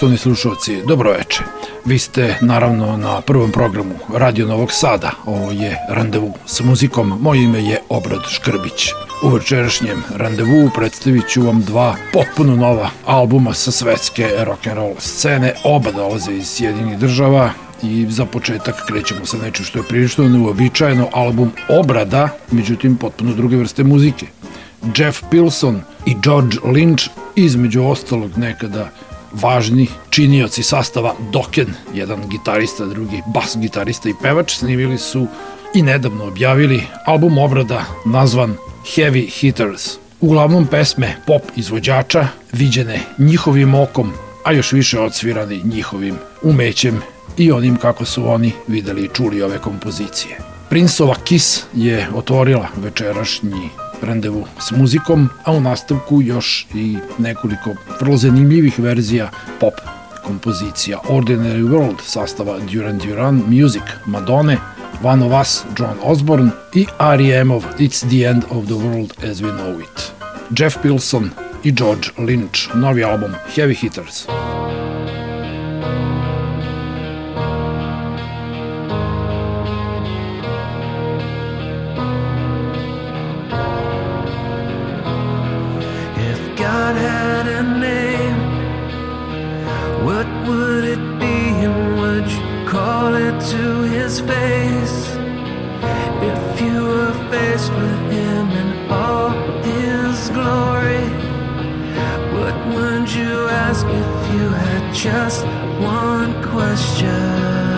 Poštovani slušalci, dobroveče. Vi ste naravno na prvom programu Radio Novog Sada. Ovo je randevu sa muzikom. Moje ime je Obrad Škrbić. U večerašnjem randevu predstavit ću vam dva potpuno nova albuma sa svetske rock'n'roll scene. Oba dolaze iz Sjedinih država i za početak krećemo sa nečim što je prilično neuobičajeno album obrada, međutim potpuno druge vrste muzike. Jeff Pilson i George Lynch između ostalog nekada važni činioci sastava Doken, jedan gitarista, drugi bas gitarista i pevač, snimili su i nedavno objavili album obrada nazvan Heavy Hitters. Uglavnom pesme pop izvođača, viđene njihovim okom, a još više odsvirani njihovim umećem i onim kako su oni videli i čuli ove kompozicije. Prinsova Kiss je otvorila večerašnji randevu s muzikom, a u nastavku još i nekoliko vrlo zanimljivih verzija pop kompozicija Ordinary World sastava Duran Duran Music Madone, One of Us John Osborne i R.E.M. It's the End of the World as We Know It. Jeff Pilson i George Lynch, novi album Heavy Hitters. to his face. If you were faced with him in all his glory, what would you ask if you had just one question?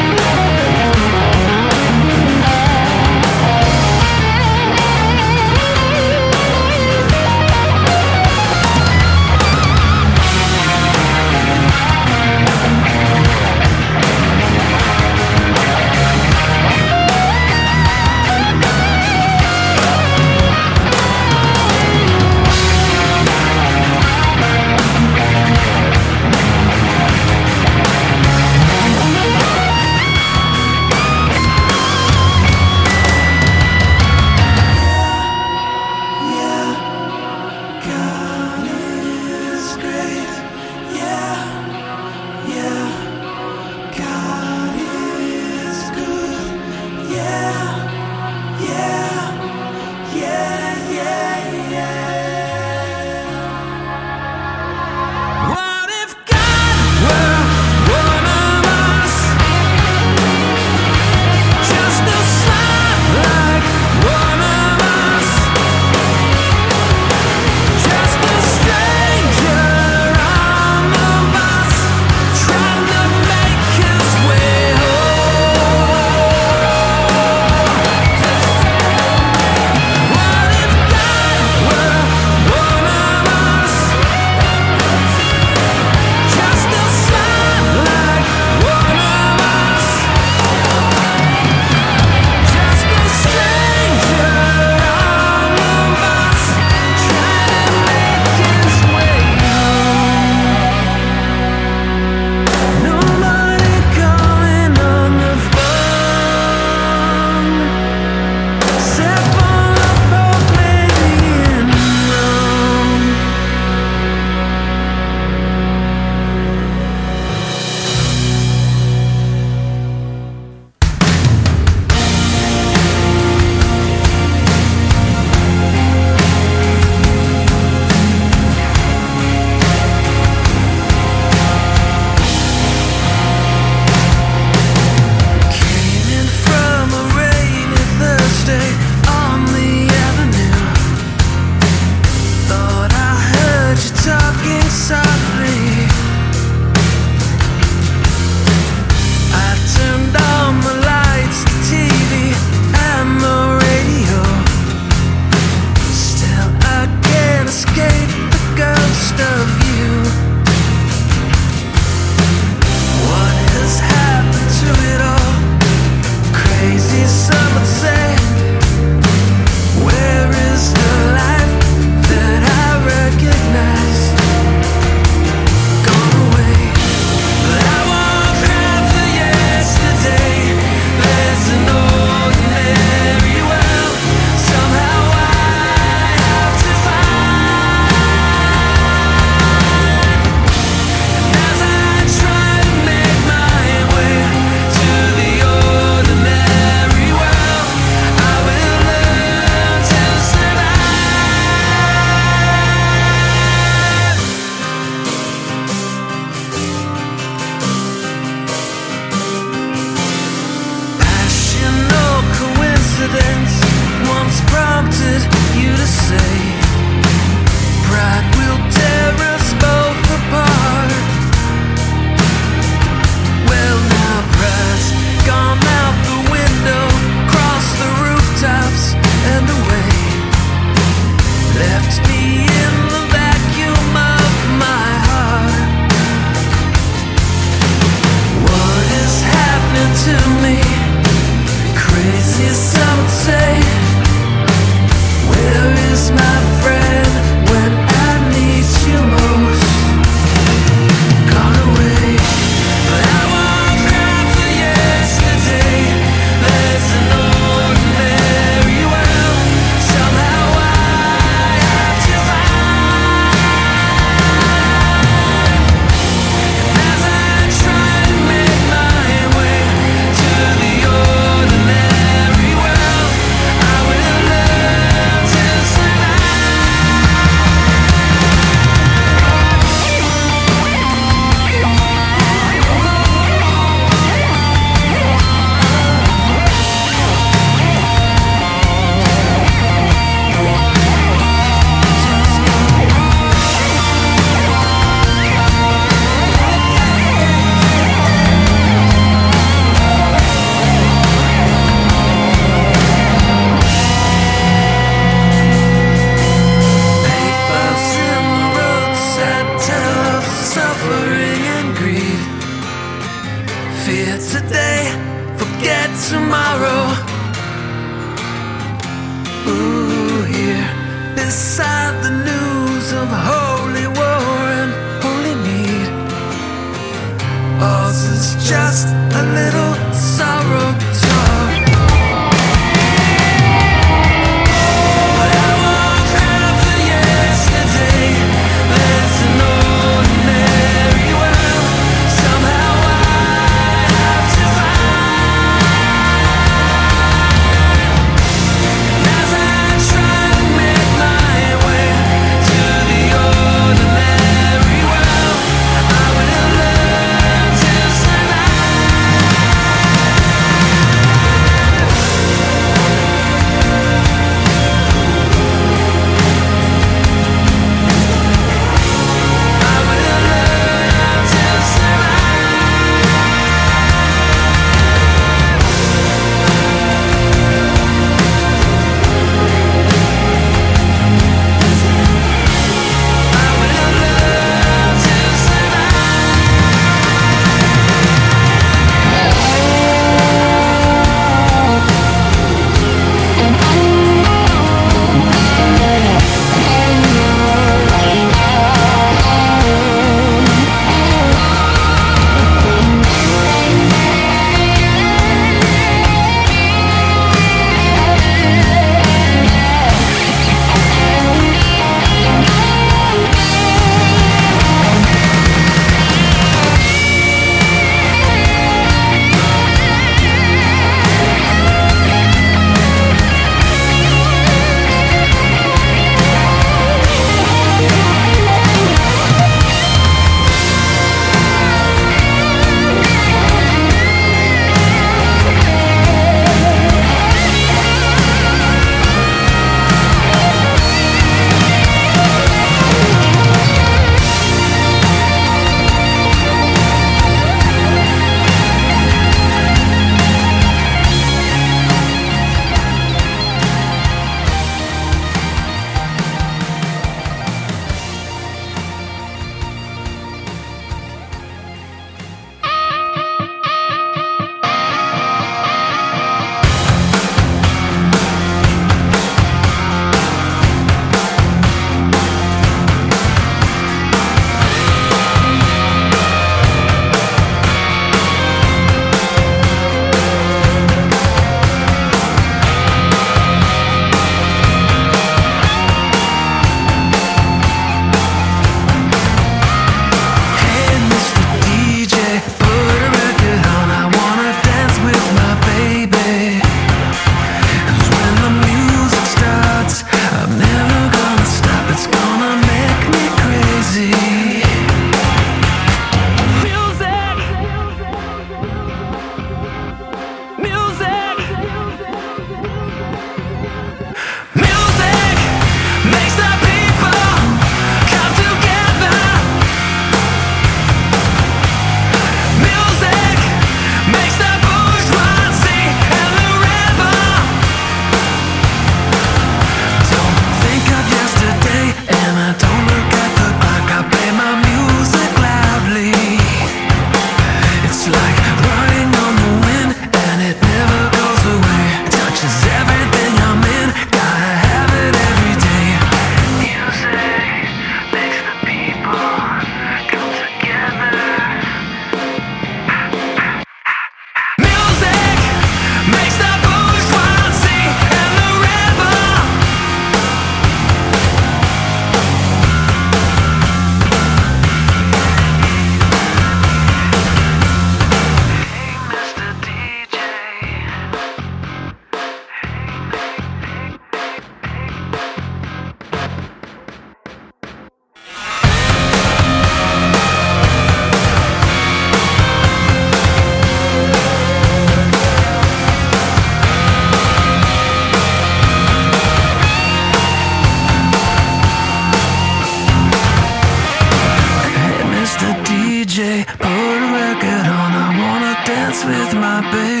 With my babe.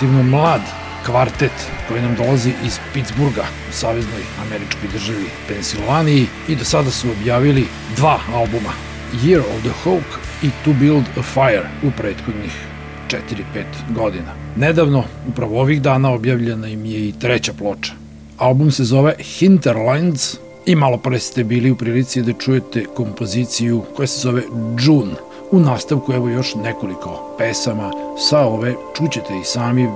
Relativno mlad kvartet koji nam dolazi iz Pittsburgha u saveznoj američkoj državi Pensilvaniji i do sada su objavili dva albuma Year of the Hawk i To Build a Fire u prethodnih 4-5 godina. Nedavno, upravo ovih dana, objavljena im je i treća ploča. Album se zove Hinterlands i malo pre ste bili u prilici da čujete kompoziciju koja se zove June. U nastavku evo još nekoliko pesama sa ove, čućete i sami,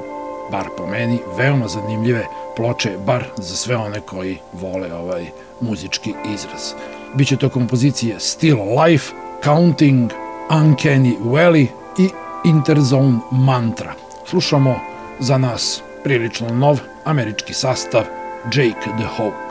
bar po meni, veoma zanimljive ploče, bar za sve one koji vole ovaj muzički izraz. Biće to kompozicije Still Life, Counting, Uncanny Valley i Interzone Mantra. Slušamo za nas prilično nov američki sastav Jake the Hawk.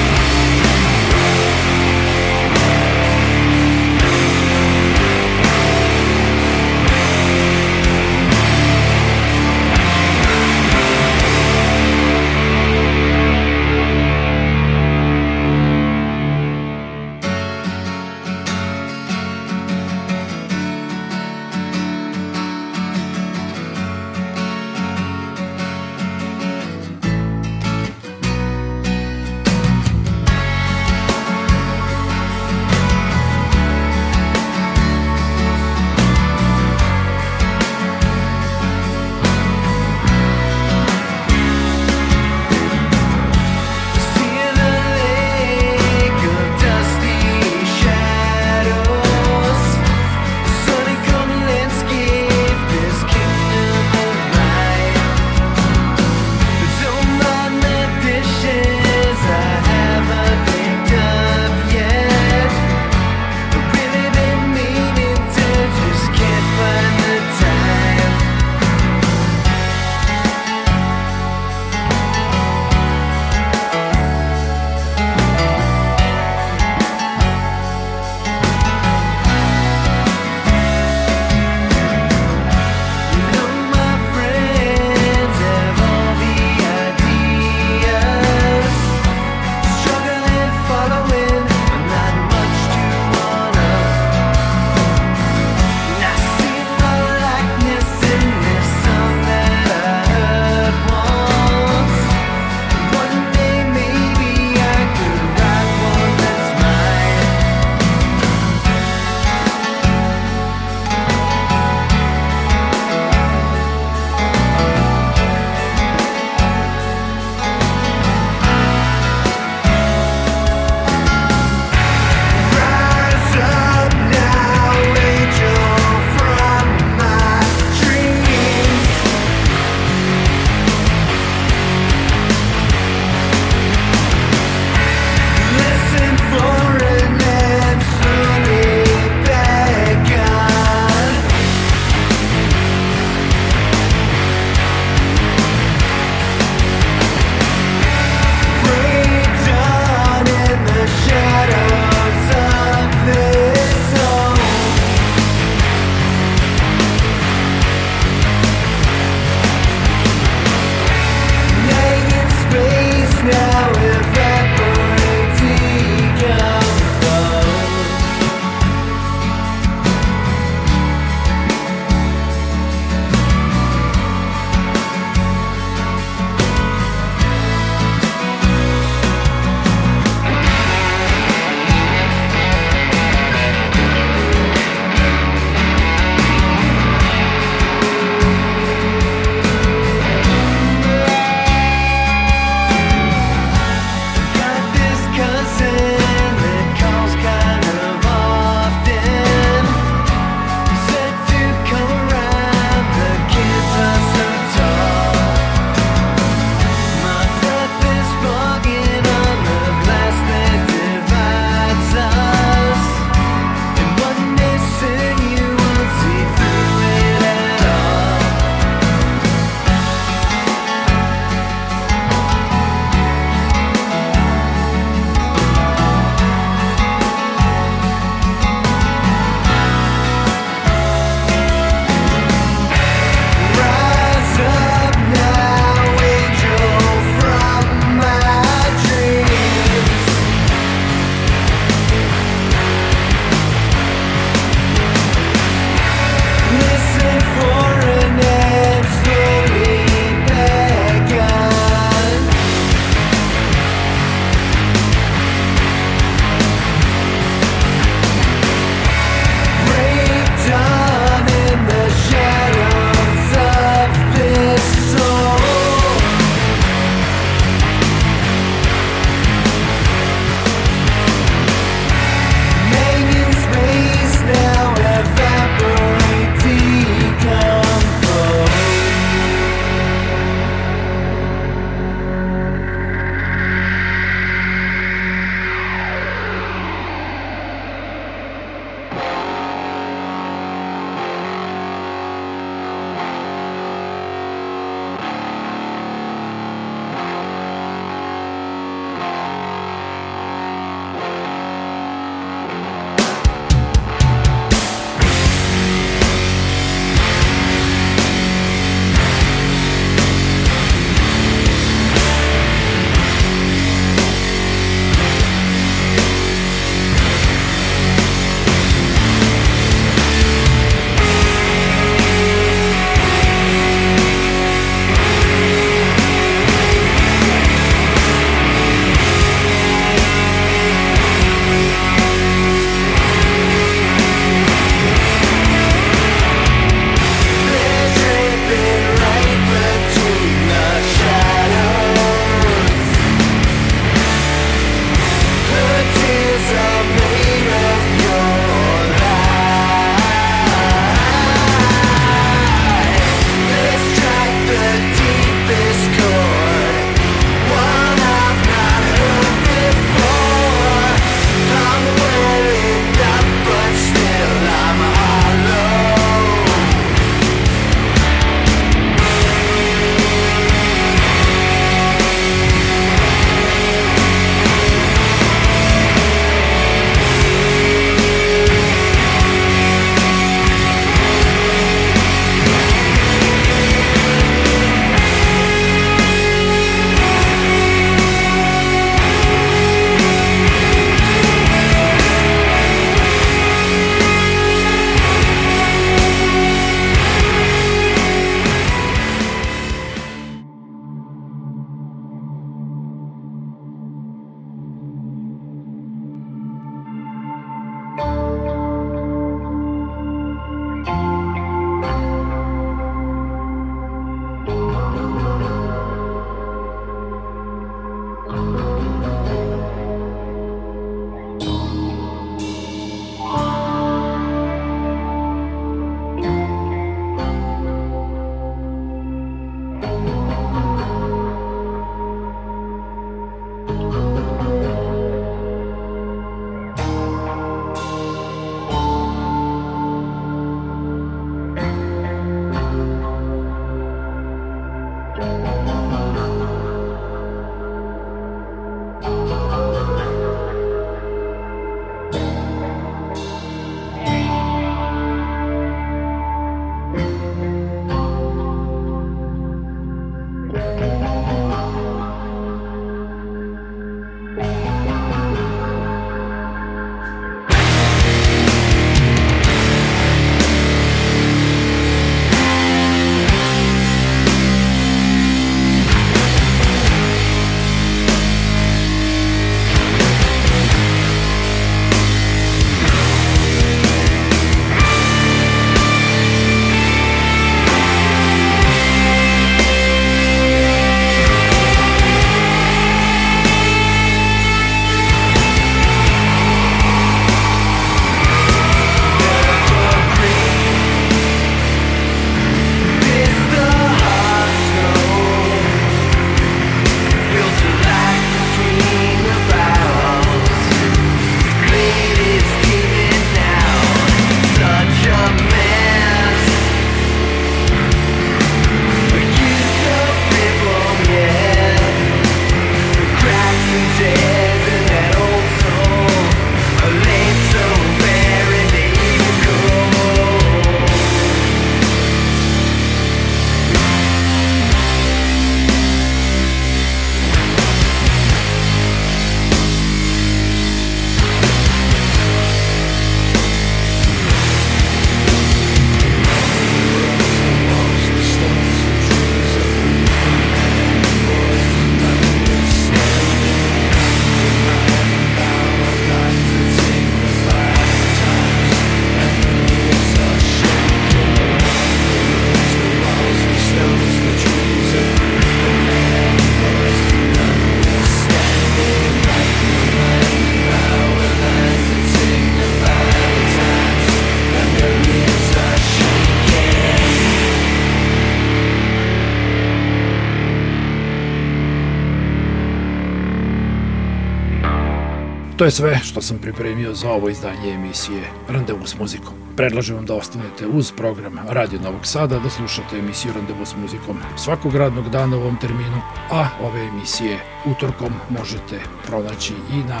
Je sve što sam pripremio za ovo izdanje emisije Randevu s muzikom. Predlažem vam da ostanete uz program Radio Novog Sada, da slušate emisiju Randevu s muzikom svakog radnog dana u ovom terminu, a ove emisije utorkom možete pronaći i na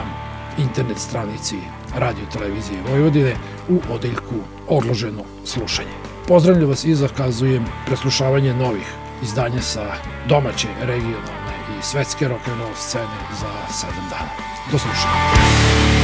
internet stranici Radio Televizije Vojvodine u odeljku Odloženo slušanje. Pozdravljam vas i zakazujem preslušavanje novih izdanja sa domaće, regionalne i svetske rock'n'roll scene za 7 dana. Do slušanja.